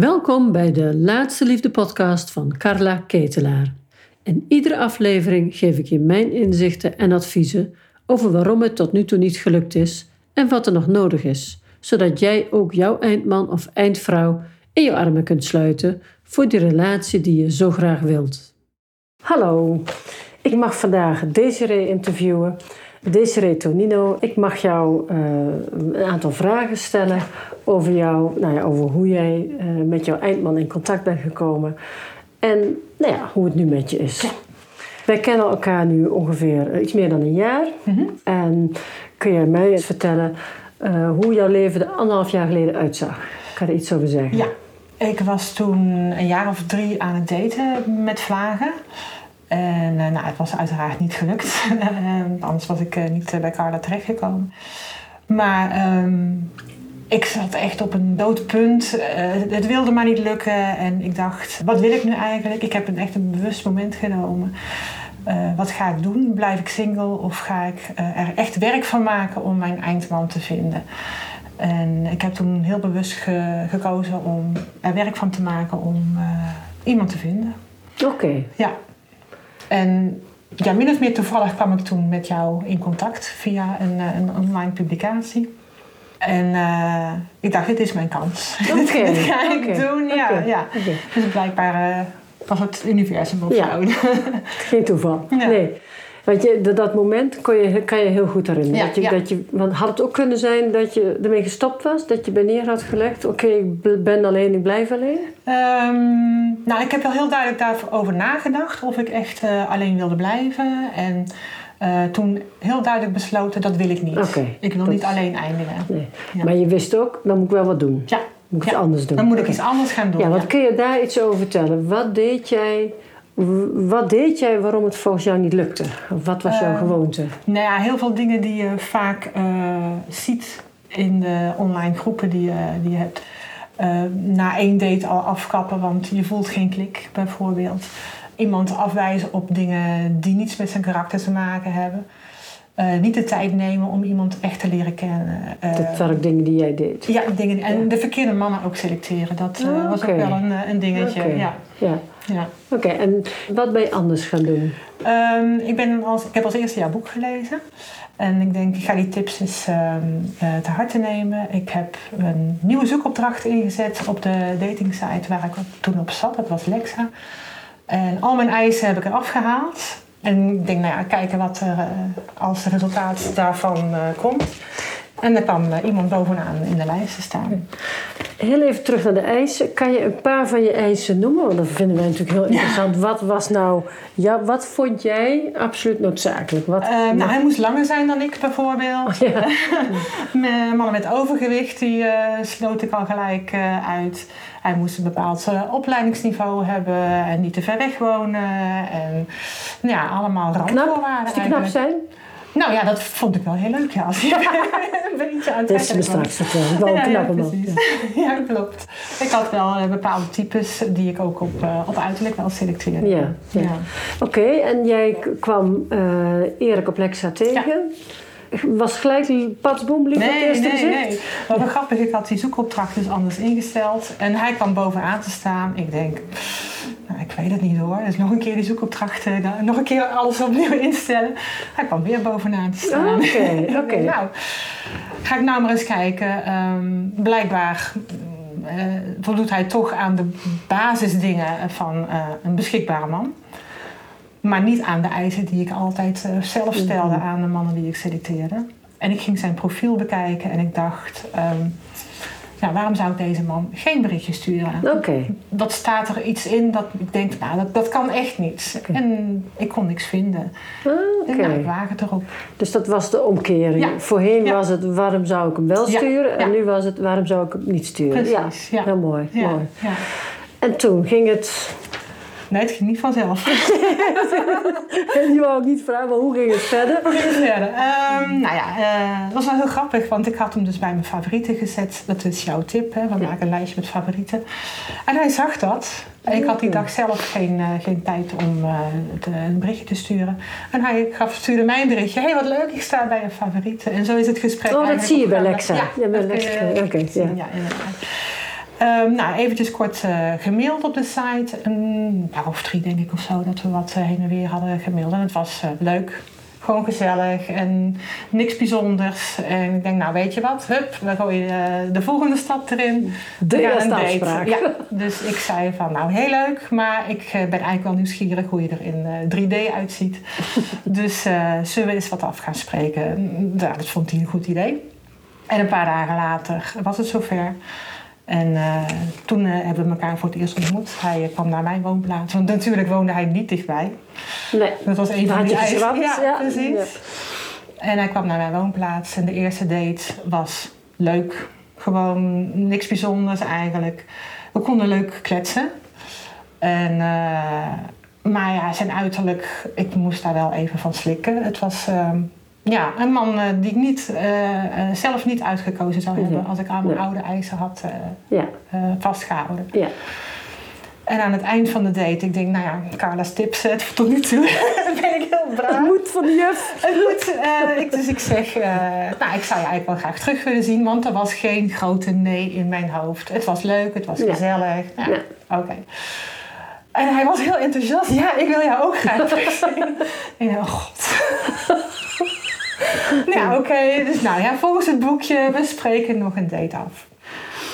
Welkom bij de Laatste Liefde podcast van Carla Ketelaar. In iedere aflevering geef ik je mijn inzichten en adviezen over waarom het tot nu toe niet gelukt is en wat er nog nodig is, zodat jij ook jouw eindman of eindvrouw in je armen kunt sluiten voor die relatie die je zo graag wilt. Hallo, ik mag vandaag Desiree interviewen. Desiree Tonino, ik mag jou uh, een aantal vragen stellen over jou, nou ja, over hoe jij uh, met jouw eindman in contact bent gekomen en nou ja, hoe het nu met je is. Ja. Wij kennen elkaar nu ongeveer iets meer dan een jaar. Mm -hmm. En kun jij mij eens vertellen uh, hoe jouw leven er anderhalf jaar geleden uitzag? Ik kan er iets over zeggen. Ja, ik was toen een jaar of drie aan het daten met Vlagen. En uh, nou, het was uiteraard niet gelukt. Anders was ik uh, niet bij Carla terechtgekomen. Maar um, ik zat echt op een doodpunt. Uh, het wilde maar niet lukken. En ik dacht, wat wil ik nu eigenlijk? Ik heb een echt een bewust moment genomen. wat ga ik doen? Blijf ik single of ga ik er echt werk van maken om mijn eindman te vinden? En ik heb toen heel bewust ge gekozen om er werk van te maken om iemand te vinden. Oké. Okay. Ja, en ja, min of meer toevallig kwam ik toen met jou in contact via een, een online publicatie. En uh, ik dacht, dit is mijn kans. Okay. dit ga ik okay. doen. Ja, okay. ja. Dus blijkbaar uh, was het universum ja. zo. Geen toeval. Ja. Nee. Want je, dat moment kon je, kan je heel goed herinneren. Ja, dat je, ja. dat je, want had het ook kunnen zijn dat je ermee gestopt was? Dat je bij neer had gelegd, oké, ik ben alleen, ik blijf alleen? Um, nou, ik heb wel heel duidelijk daarover nagedacht. Of ik echt uh, alleen wilde blijven. En uh, toen heel duidelijk besloten, dat wil ik niet. Okay, ik wil dat... niet alleen eindigen. Nee. Ja. Maar je wist ook, dan moet ik wel wat doen. Ja. Moet ik iets anders doen. Dan moet ik iets anders gaan doen. Ja, wat kun je daar iets over vertellen? Wat deed jij... Wat deed jij waarom het volgens jou niet lukte? Of wat was jouw uh, gewoonte? Nou ja, heel veel dingen die je vaak uh, ziet in de online groepen die, uh, die je hebt. Uh, na één date al afkappen, want je voelt geen klik bijvoorbeeld. Iemand afwijzen op dingen die niets met zijn karakter te maken hebben. Uh, niet de tijd nemen om iemand echt te leren kennen. Uh, dat waren ook dingen die jij deed? Ja, dingen, en ja. de verkeerde mannen ook selecteren. Dat uh, oh, was ook wel een, een dingetje. Okay. Ja. ja. ja. Oké, okay. en wat ben je anders gaan doen? Um, ik, ben als, ik heb als eerste jouw boek gelezen. En ik denk, ik ga die tips eens um, te harte nemen. Ik heb een nieuwe zoekopdracht ingezet op de datingsite waar ik toen op zat. Dat was Lexa. En al mijn eisen heb ik eraf gehaald. En ik denk, nou ja, kijken wat er uh, als resultaat daarvan uh, komt. En er kwam uh, iemand bovenaan in de lijst te staan. Heel even terug naar de eisen. Kan je een paar van je eisen noemen? Want dat vinden wij natuurlijk heel interessant. Ja. Wat was nou, ja, wat vond jij absoluut noodzakelijk? Wat, nou, hij moest langer zijn dan ik bijvoorbeeld. Ja. Mannen met overgewicht, die sloot ik al gelijk uit. Hij moest een bepaald uh, opleidingsniveau hebben en niet te ver weg wonen. En ja, allemaal randvoorwaarden. Knap? knap zijn? Nou ja, dat vond ik wel heel leuk. Ja, als je een beetje aan het Dat is me straks vertellen. Wel een ja, knappe ja, man. Ja. ja, klopt. Ik had wel uh, bepaalde types die ik ook op, uh, op uiterlijk wel selecteerde. Ja, ja. ja. Oké, okay, en jij kwam uh, Erik op Lexa tegen. Was gelijk die patsboom lief nee, eerste nee, gezicht? Nee, Wat wel grappig, ik had die zoekopdracht dus anders ingesteld. En hij kwam bovenaan te staan. Ik denk, ik weet het niet hoor. Dus nog een keer die zoekopdracht, uh, nog een keer alles opnieuw instellen. Hij kwam weer bovenaan te staan. Oké, okay, oké. Okay. nou, ga ik nou maar eens kijken. Um, blijkbaar uh, voldoet hij toch aan de basisdingen van uh, een beschikbare man. Maar niet aan de eisen die ik altijd zelf stelde mm. aan de mannen die ik selecteerde. En ik ging zijn profiel bekijken en ik dacht... Um, nou, waarom zou ik deze man geen berichtje sturen? Okay. Wat staat er iets in dat ik denk, nou, dat, dat kan echt niet. Okay. En ik kon niks vinden. Okay. En nou, ik waag het erop. Dus dat was de omkering. Ja. Voorheen ja. was het, waarom zou ik hem wel sturen? En nu was het, waarom zou ik hem niet sturen? Precies, ja. Heel mooi. mooi. Ja. En toen ging het... Nee, het ging niet vanzelf. en je wou ook niet vragen, maar hoe ging het verder? Hoe ging het verder? Um, nou ja, uh, het was wel heel grappig, want ik had hem dus bij mijn favorieten gezet. Dat is jouw tip, hè? we ja. maken een lijstje met favorieten. En hij zag dat. Ik had die dag zelf geen, uh, geen tijd om uh, het, een berichtje te sturen. En hij gaf, stuurde mij een berichtje. Hé, hey, wat leuk, ik sta bij je favorieten. En zo is het gesprek Oh, dat zie je bij Lexa. Ja, ja bij Lexa. Oké, okay, ja. ja. Um, nou, eventjes kort uh, gemaild op de site. Een jaar of drie denk ik of zo dat we wat uh, heen en weer hadden gemaild. En het was uh, leuk. Gewoon gezellig en niks bijzonders. En ik denk, nou weet je wat, hup, we gooien de volgende stap erin. De eerste afspraak. Ja, dus ik zei van, nou heel leuk, maar ik ben eigenlijk wel nieuwsgierig hoe je er in 3D uitziet. dus zullen we eens wat af gaan spreken? Nou, dat vond hij een goed idee. En een paar dagen later was het zover. En uh, toen uh, hebben we elkaar voor het eerst ontmoet. Hij uh, kwam naar mijn woonplaats. Want natuurlijk woonde hij niet dichtbij. Nee. Dat was een van die eisen. Ja, ja, precies. Ja. En hij kwam naar mijn woonplaats. En de eerste date was leuk. Gewoon niks bijzonders eigenlijk. We konden leuk kletsen. En, maar ja, zijn uiterlijk, ik moest daar wel even van slikken. Het was ja, een man uh, die ik niet, uh, uh, zelf niet uitgekozen zou hebben als ik aan mijn oude eisen had ja. vastgehouden. Ja. En aan het eind van de date, ik denk, nou ja, Carla's tips tot nu toe ben ik heel braaf. Het moet van de juf. Het moet. ik, dus ik zeg, nou, ik zou je eigenlijk wel graag terug willen zien, want er was geen grote nee in mijn hoofd. Het was leuk, het was gezellig. Ja. ja. Oké. Okay. En hij was heel enthousiast. Ja, ik wil jou ook graag terugzien. en oh god. nou, oké. Okay. Dus nou ja, volgens het boekje, we spreken nog een date af.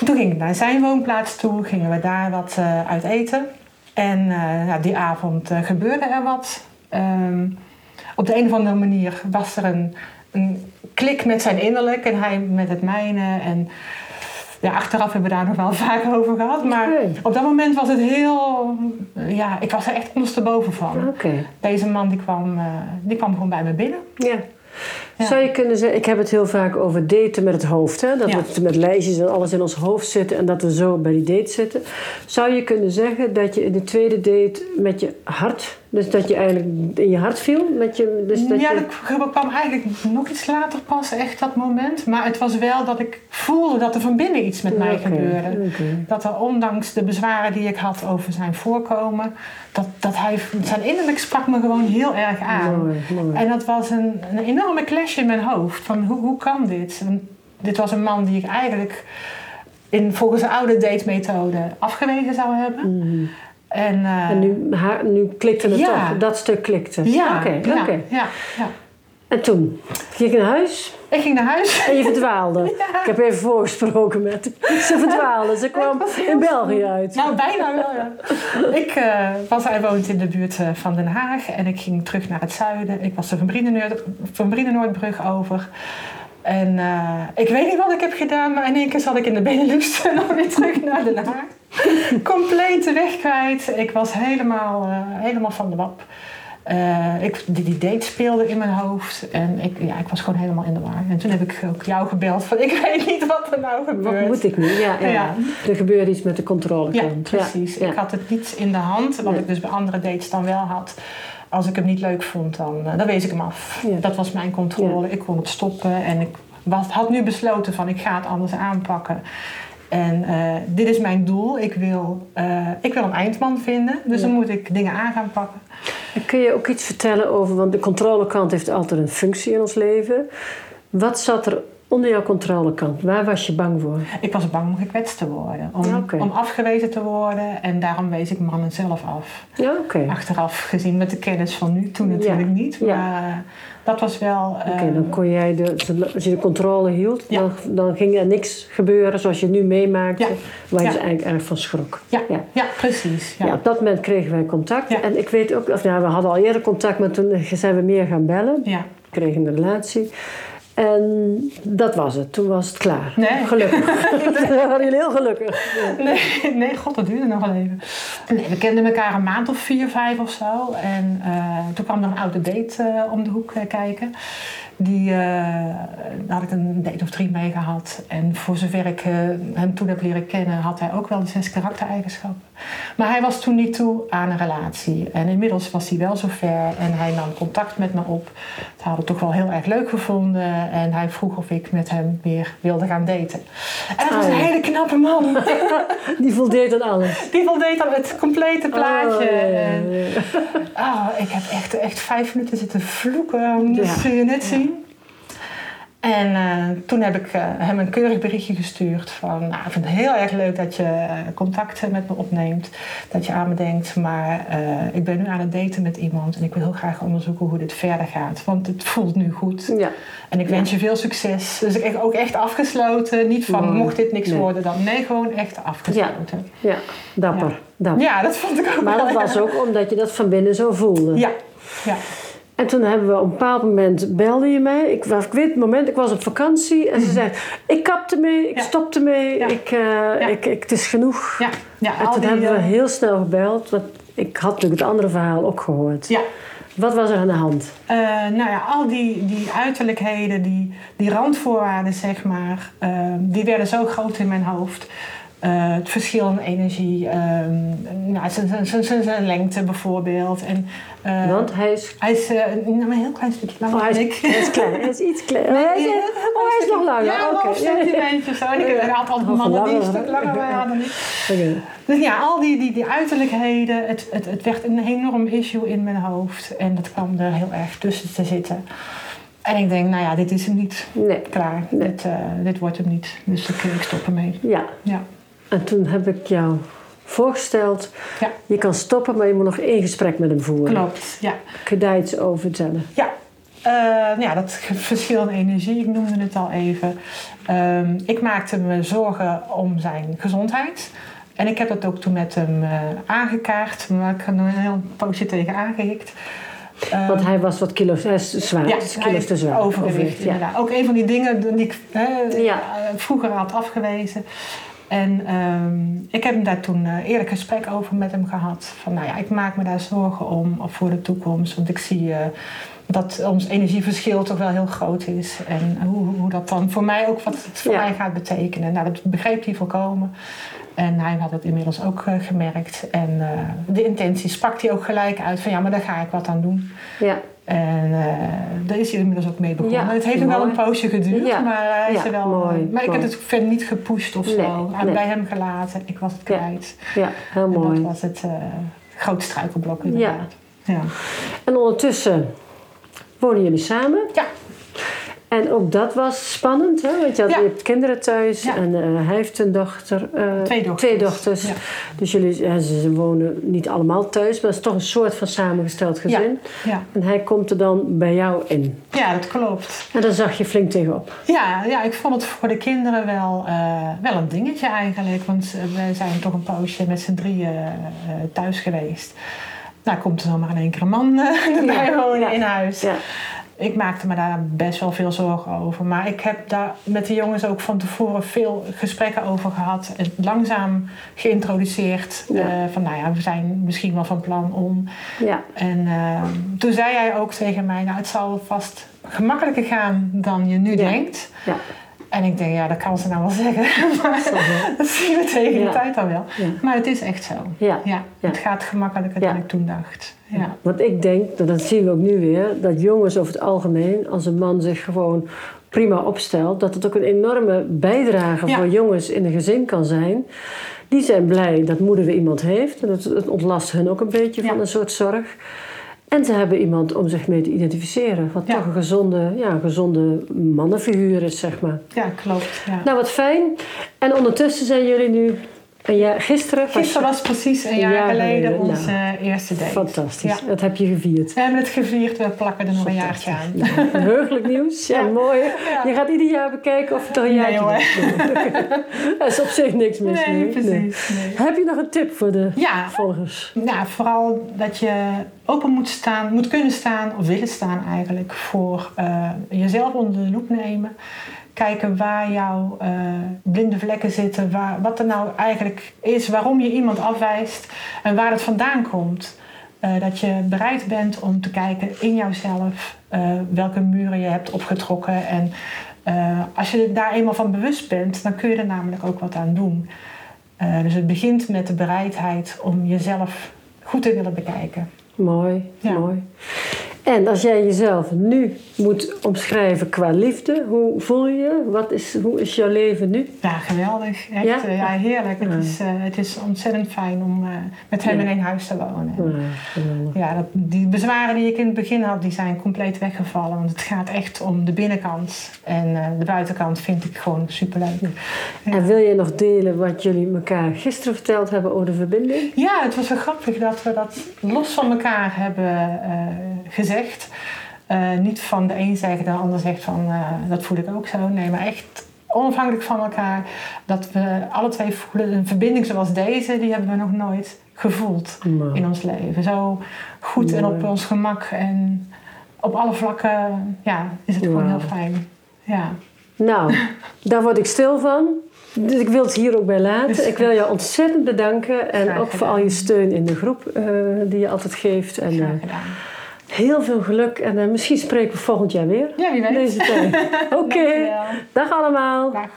Toen ging ik naar zijn woonplaats toe, gingen we daar wat uh, uit eten. En uh, ja, die avond uh, gebeurde er wat. Um, op de een of andere manier was er een, een klik met zijn innerlijk en hij met het mijne. En ja, achteraf hebben we daar nog wel vaak over gehad. Maar okay. op dat moment was het heel... Ja, ik was er echt ondersteboven van. Okay. Deze man die kwam, die kwam gewoon bij me binnen. Ja. Ja. Zou je kunnen zeggen, ik heb het heel vaak over daten met het hoofd. Hè? Dat Ja. we met lijstjes en alles in ons hoofd zitten en dat we zo bij die date zitten. Zou je kunnen zeggen dat je in de tweede date met je hart, dus dat je eigenlijk in je hart viel? Met je, dus dat ja, je, dat kwam eigenlijk nog iets later pas, echt dat moment. Maar het was wel dat ik voelde dat er van binnen iets met mij gebeurde. Dat er ondanks de bezwaren die ik had over zijn voorkomen, dat, dat hij, zijn innerlijk sprak me gewoon heel erg aan. Mooi, mooi. En dat was een, een enorme clash in mijn hoofd. Van hoe, hoe kan dit? En dit was een man die ik eigenlijk in, volgens de oude datemethode afgewezen zou hebben. Mhm. En, eh, En nu, haar, nu klikte het Ja. toch, dat stuk klikte. ja, Oké, ja, oké. ja, ja. En toen ging je naar huis Ik ging naar huis. en je verdwaalde. Ik heb even voorgesproken met Ze verdwaalde. Ze kwam in België uit. Nou, bijna wel, ja. Ik eh, was, hij woont in de buurt eh, van Den Haag en ik ging terug naar het zuiden. Ik was de Van Brienenoord- Van Brienenoordbrug over. En eh, ik weet niet wat ik heb gedaan, maar in één keer zat ik in de Benelux en dan weer terug naar Den Haag. Compleet de weg kwijt. Ik was helemaal, helemaal van de wap. Eh, ik, die, die date speelde in mijn hoofd en ik, ja, ik was gewoon helemaal in de war. En toen heb ik ook jou gebeld van ik weet niet wat er nou gebeurt. Wat moet ik nu? Ja, ja. Ja. Er gebeurde iets met de Ja, controlekant. precies. Ja. Ik had het niet in de hand, wat ik dus bij andere dates dan wel had. Als ik hem niet leuk vond, dan, eh, dan wees ik hem af. Ja. Dat was mijn controle. Ik kon het stoppen en ik was, had nu besloten van ik ga het anders aanpakken. En eh, dit is mijn doel. Ik wil, ik wil een eindman vinden. Dus Ja. dan moet ik dingen aan gaan pakken. Kun je ook iets vertellen over, want de controlekant heeft altijd een functie in ons leven. Wat zat er onder jouw controlekant? Waar was je bang voor? Ik was bang om gekwetst te worden. Om, om afgewezen te worden. En daarom wees ik mannen zelf af. Ja. Achteraf gezien met de kennis van nu. Toen Ja. natuurlijk niet. Maar eh, dat was wel... Oké, eh, dan kon jij, de, als je de controle hield, dan, dan ging er niks gebeuren zoals je nu meemaakte, waar je dus eigenlijk erg van schrok. Ja, Ja. ja. precies. Ja. Ja. op dat moment kregen wij contact. En ik weet ook, of ja, we hadden al eerder contact, maar toen zijn we meer gaan bellen. Ja. We kregen een relatie. En dat was het. Toen was het klaar. Nee. Gelukkig. Toen waren jullie heel gelukkig. Nee, nee, god, dat duurde nog wel even. Nee, we kenden elkaar een maand of vier, vijf of zo. En eh, toen kwam er een oude date eh, om de hoek eh, kijken. Die, eh, daar had ik een date of drie mee gehad. En voor zover ik eh, hem toen heb leren kennen, had hij ook wel de zes karaktereigenschappen. Maar hij was toen niet toe aan een relatie. En inmiddels was hij wel zover en hij nam contact met me op. Hij had het toch wel heel erg leuk gevonden. En hij vroeg of ik met hem weer wilde gaan daten. En dat was een hele knappe man. Die voldeed aan alles. Die voldeed aan het complete plaatje. Oh, ja, ja, En, ja. ah, ik heb echt, echt vijf minuten zitten vloeken. Dat Ja. zul je net zien. En eh, toen heb ik eh, hem een keurig berichtje gestuurd van, nou, ik vind het heel erg leuk dat je uh, contact met me opneemt, dat je aan me denkt, maar ik ben nu aan het daten met iemand en ik wil heel graag onderzoeken hoe dit verder gaat, want het voelt nu goed. Ja. En ik wens je veel succes. Dus ik heb ook echt afgesloten, niet van mocht dit niks worden, dan nee, gewoon echt afgesloten. Ja, ja. dapper. Ja. dapper. Ja, dat vond ik ook Maar dat was ook omdat je dat van binnen zo voelde. Ja, ja. En toen hebben we op een bepaald moment belde je mij. Ik, ik weet het moment, ik was op vakantie en ze zei: Ik kapte mee, ik stopte mee, ik, uh, ik, ik, het is genoeg. Ja. Ja, en toen hebben we heel snel gebeld, want ik had natuurlijk het andere verhaal ook gehoord. Ja. Wat was er aan de hand? Uh, nou ja, al die, die uiterlijkheden, die, die randvoorwaarden, zeg maar, uh, die werden zo groot in mijn hoofd. Uh, het verschil in energie, nou, zijn lengte bijvoorbeeld. En, uh, Want hij is... Hij is uh, een heel klein stukje langer oh, hij is, ik. Hij is klein, hij is iets kleiner. Nee, hij is, oh, hij is nog langer. Ja, okay. een centimeter zo. En ik had altijd mannen die een stuk langer waren dan ik. Okay. Dus ja, al die, die, die uiterlijkheden, het, het, het werd een enorm issue in mijn hoofd. En dat kwam er heel erg tussen te zitten. En ik denk, nou ja, dit is hem niet. Nee. Klaar. Nee. Dit, dit wordt hem niet. Dus ik, ik stop ermee. Ja. ja. En toen heb ik jou voorgesteld, ja. je kan stoppen, maar je moet nog één gesprek met hem voeren. Klopt, ja. Kun je daar iets over vertellen? Ja. Uh, ja, dat verschil in energie, ik noemde het al even. Uh, ik maakte me zorgen om zijn gezondheid. En ik heb dat ook toen met hem uh, aangekaart, maar ik heb er een heel poosje tegen aangehikt. Uh, Want hij was wat kilo's is zwaar, ja, kilo's te zwaar. Overgewicht, ja. inderdaad. Ook een van die dingen die ik ja. vroeger had afgewezen. En um, ik heb hem daar toen een eerlijk gesprek over met hem gehad. Van nou ja, ik maak me daar zorgen om voor de toekomst. Want ik zie uh, dat ons energieverschil toch wel heel groot is. En hoe, hoe dat dan voor mij ook wat het voor Ja. mij gaat betekenen. Nou, dat begreep hij volkomen. En hij had het inmiddels ook uh, gemerkt. En uh, de intentie sprak hij ook gelijk uit van ja, maar daar ga ik wat aan doen. Ja. En uh, daar is hij inmiddels ook mee begonnen. Ja, het heeft nog wel een poosje geduurd, Ja, maar hij is ja, er wel. mooi, maar ik mooi. heb het verder niet gepusht of zo. Nee, bij hem gelaten. Ik was het kwijt. Ja, heel En mooi. dat was het grote struikelblok inderdaad. Ja. En ondertussen wonen jullie samen. Ja. En ook dat was spannend, hè? want je, had, Ja. je hebt kinderen thuis Ja. en uh, hij heeft een dochter. uh, Twee dochters. Twee dochters. Ja. Dus jullie ja, ze, wonen niet allemaal thuis, maar het is toch een soort van samengesteld gezin. Ja. En hij komt er dan bij jou in. ja, dat klopt. En daar zag je flink tegenop. Ja, ja, ik vond het voor de kinderen wel, uh, wel een dingetje eigenlijk. Want we zijn toch een poosje met z'n drieën thuis geweest. Nou, komt er zomaar in één keer een man erbij wonen in huis. Ja. Ik maakte me daar best wel veel zorgen over. Maar ik heb daar met de jongens ook van tevoren veel gesprekken over gehad. En langzaam geïntroduceerd. Ja. Uh, van nou ja, we zijn misschien wel van plan om. Ja. En uh, toen zei hij ook tegen mij, nou het zal vast gemakkelijker gaan dan je nu Ja. denkt. Ja. En ik denk, ja, dat kan ze nou wel zeggen. maar dat zien we tegen Ja. de tijd dan wel. Ja. Maar het is echt zo. Ja. Ja. Het gaat gemakkelijker dan ik toen dacht. Ja. Want ik denk, dat zien we ook nu weer, dat jongens over het algemeen, als een man zich gewoon prima opstelt, dat het ook een enorme bijdrage voor jongens in een gezin kan zijn. Die zijn blij dat moeder weer iemand heeft. En het ontlast hun ook een beetje van een soort zorg. En ze hebben iemand om zich mee te identificeren. Wat Ja. toch een gezonde, ja, een gezonde mannenfiguur is, zeg maar. ja, klopt. Ja. Nou, wat fijn. En ondertussen zijn jullie nu... Jaar, gisteren was Gisteren was precies een jaar, jaar geleden onze eerste date. fantastisch. Ja. Dat heb je gevierd. We hebben het gevierd, we plakken er nog een jaartje aan. Ja, heugelijk nieuws. Ja, Ja. mooi. Ja. Je gaat ieder jaar bekijken of het er een Nee, jaartje. Er is op zich niks mis Nee, mee. precies. Nee. Heb je nog een tip voor de Ja, volgers? Nou, vooral dat je open moet staan, moet kunnen staan, of willen staan eigenlijk, voor eh, jezelf onder de loep nemen. Kijken waar jouw eh, blinde vlekken zitten, waar, wat er nou eigenlijk is, waarom je iemand afwijst en waar het vandaan komt. Eh, dat je bereid bent om te kijken in jouzelf eh, welke muren je hebt opgetrokken. En als je daar eenmaal van bewust bent, dan kun je er namelijk ook wat aan doen. Dus het begint met de bereidheid om jezelf goed te willen bekijken. Mooi, Ja. mooi. En als jij jezelf nu moet omschrijven qua liefde, hoe voel je? Wat is, hoe is jouw leven nu? Ja, geweldig. Echt, Ja? eh, ja, heerlijk. Ja. Het, is, eh, het is ontzettend fijn om eh, met hem in één huis te wonen. Ja, dat, die bezwaren die ik in het begin had, die zijn compleet weggevallen. Want het gaat echt om de binnenkant. En de buitenkant vind ik gewoon superleuk. En wil je nog delen wat jullie elkaar gisteren verteld hebben over de verbinding? Ja, het was wel grappig dat we dat los van elkaar hebben eh, Eh, niet van de een zegt en de ander zegt van eh, dat voel ik ook zo. Nee, maar echt onafhankelijk van elkaar. Dat we alle twee voelen een verbinding zoals deze, die hebben we nog nooit gevoeld in ons leven. Zo goed en op ons gemak en op alle vlakken ja, is het gewoon heel fijn. Ja. Nou, daar word ik stil van. Dus ik wil het hier ook bij laten. Ik wil jou ontzettend bedanken. En ook voor al je steun in de groep eh, die je altijd geeft. En eh, Graag gedaan. Heel veel geluk. En eh, misschien spreken we volgend jaar weer. Ja, wie weet. Deze tijd. Oké, dag allemaal. Dag.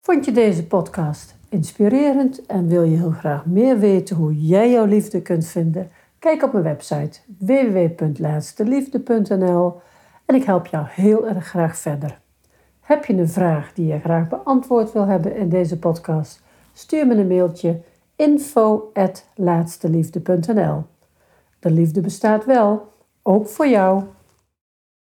Vond je deze podcast inspirerend en wil je heel graag meer weten hoe jij jouw liefde kunt vinden? Kijk op mijn website www.laatsteliefde.nl en ik help jou heel erg graag verder. Heb je een vraag die je graag beantwoord wil hebben in deze podcast? Stuur me een mailtje info@laatsteliefde.nl. De liefde bestaat wel, ook voor jou.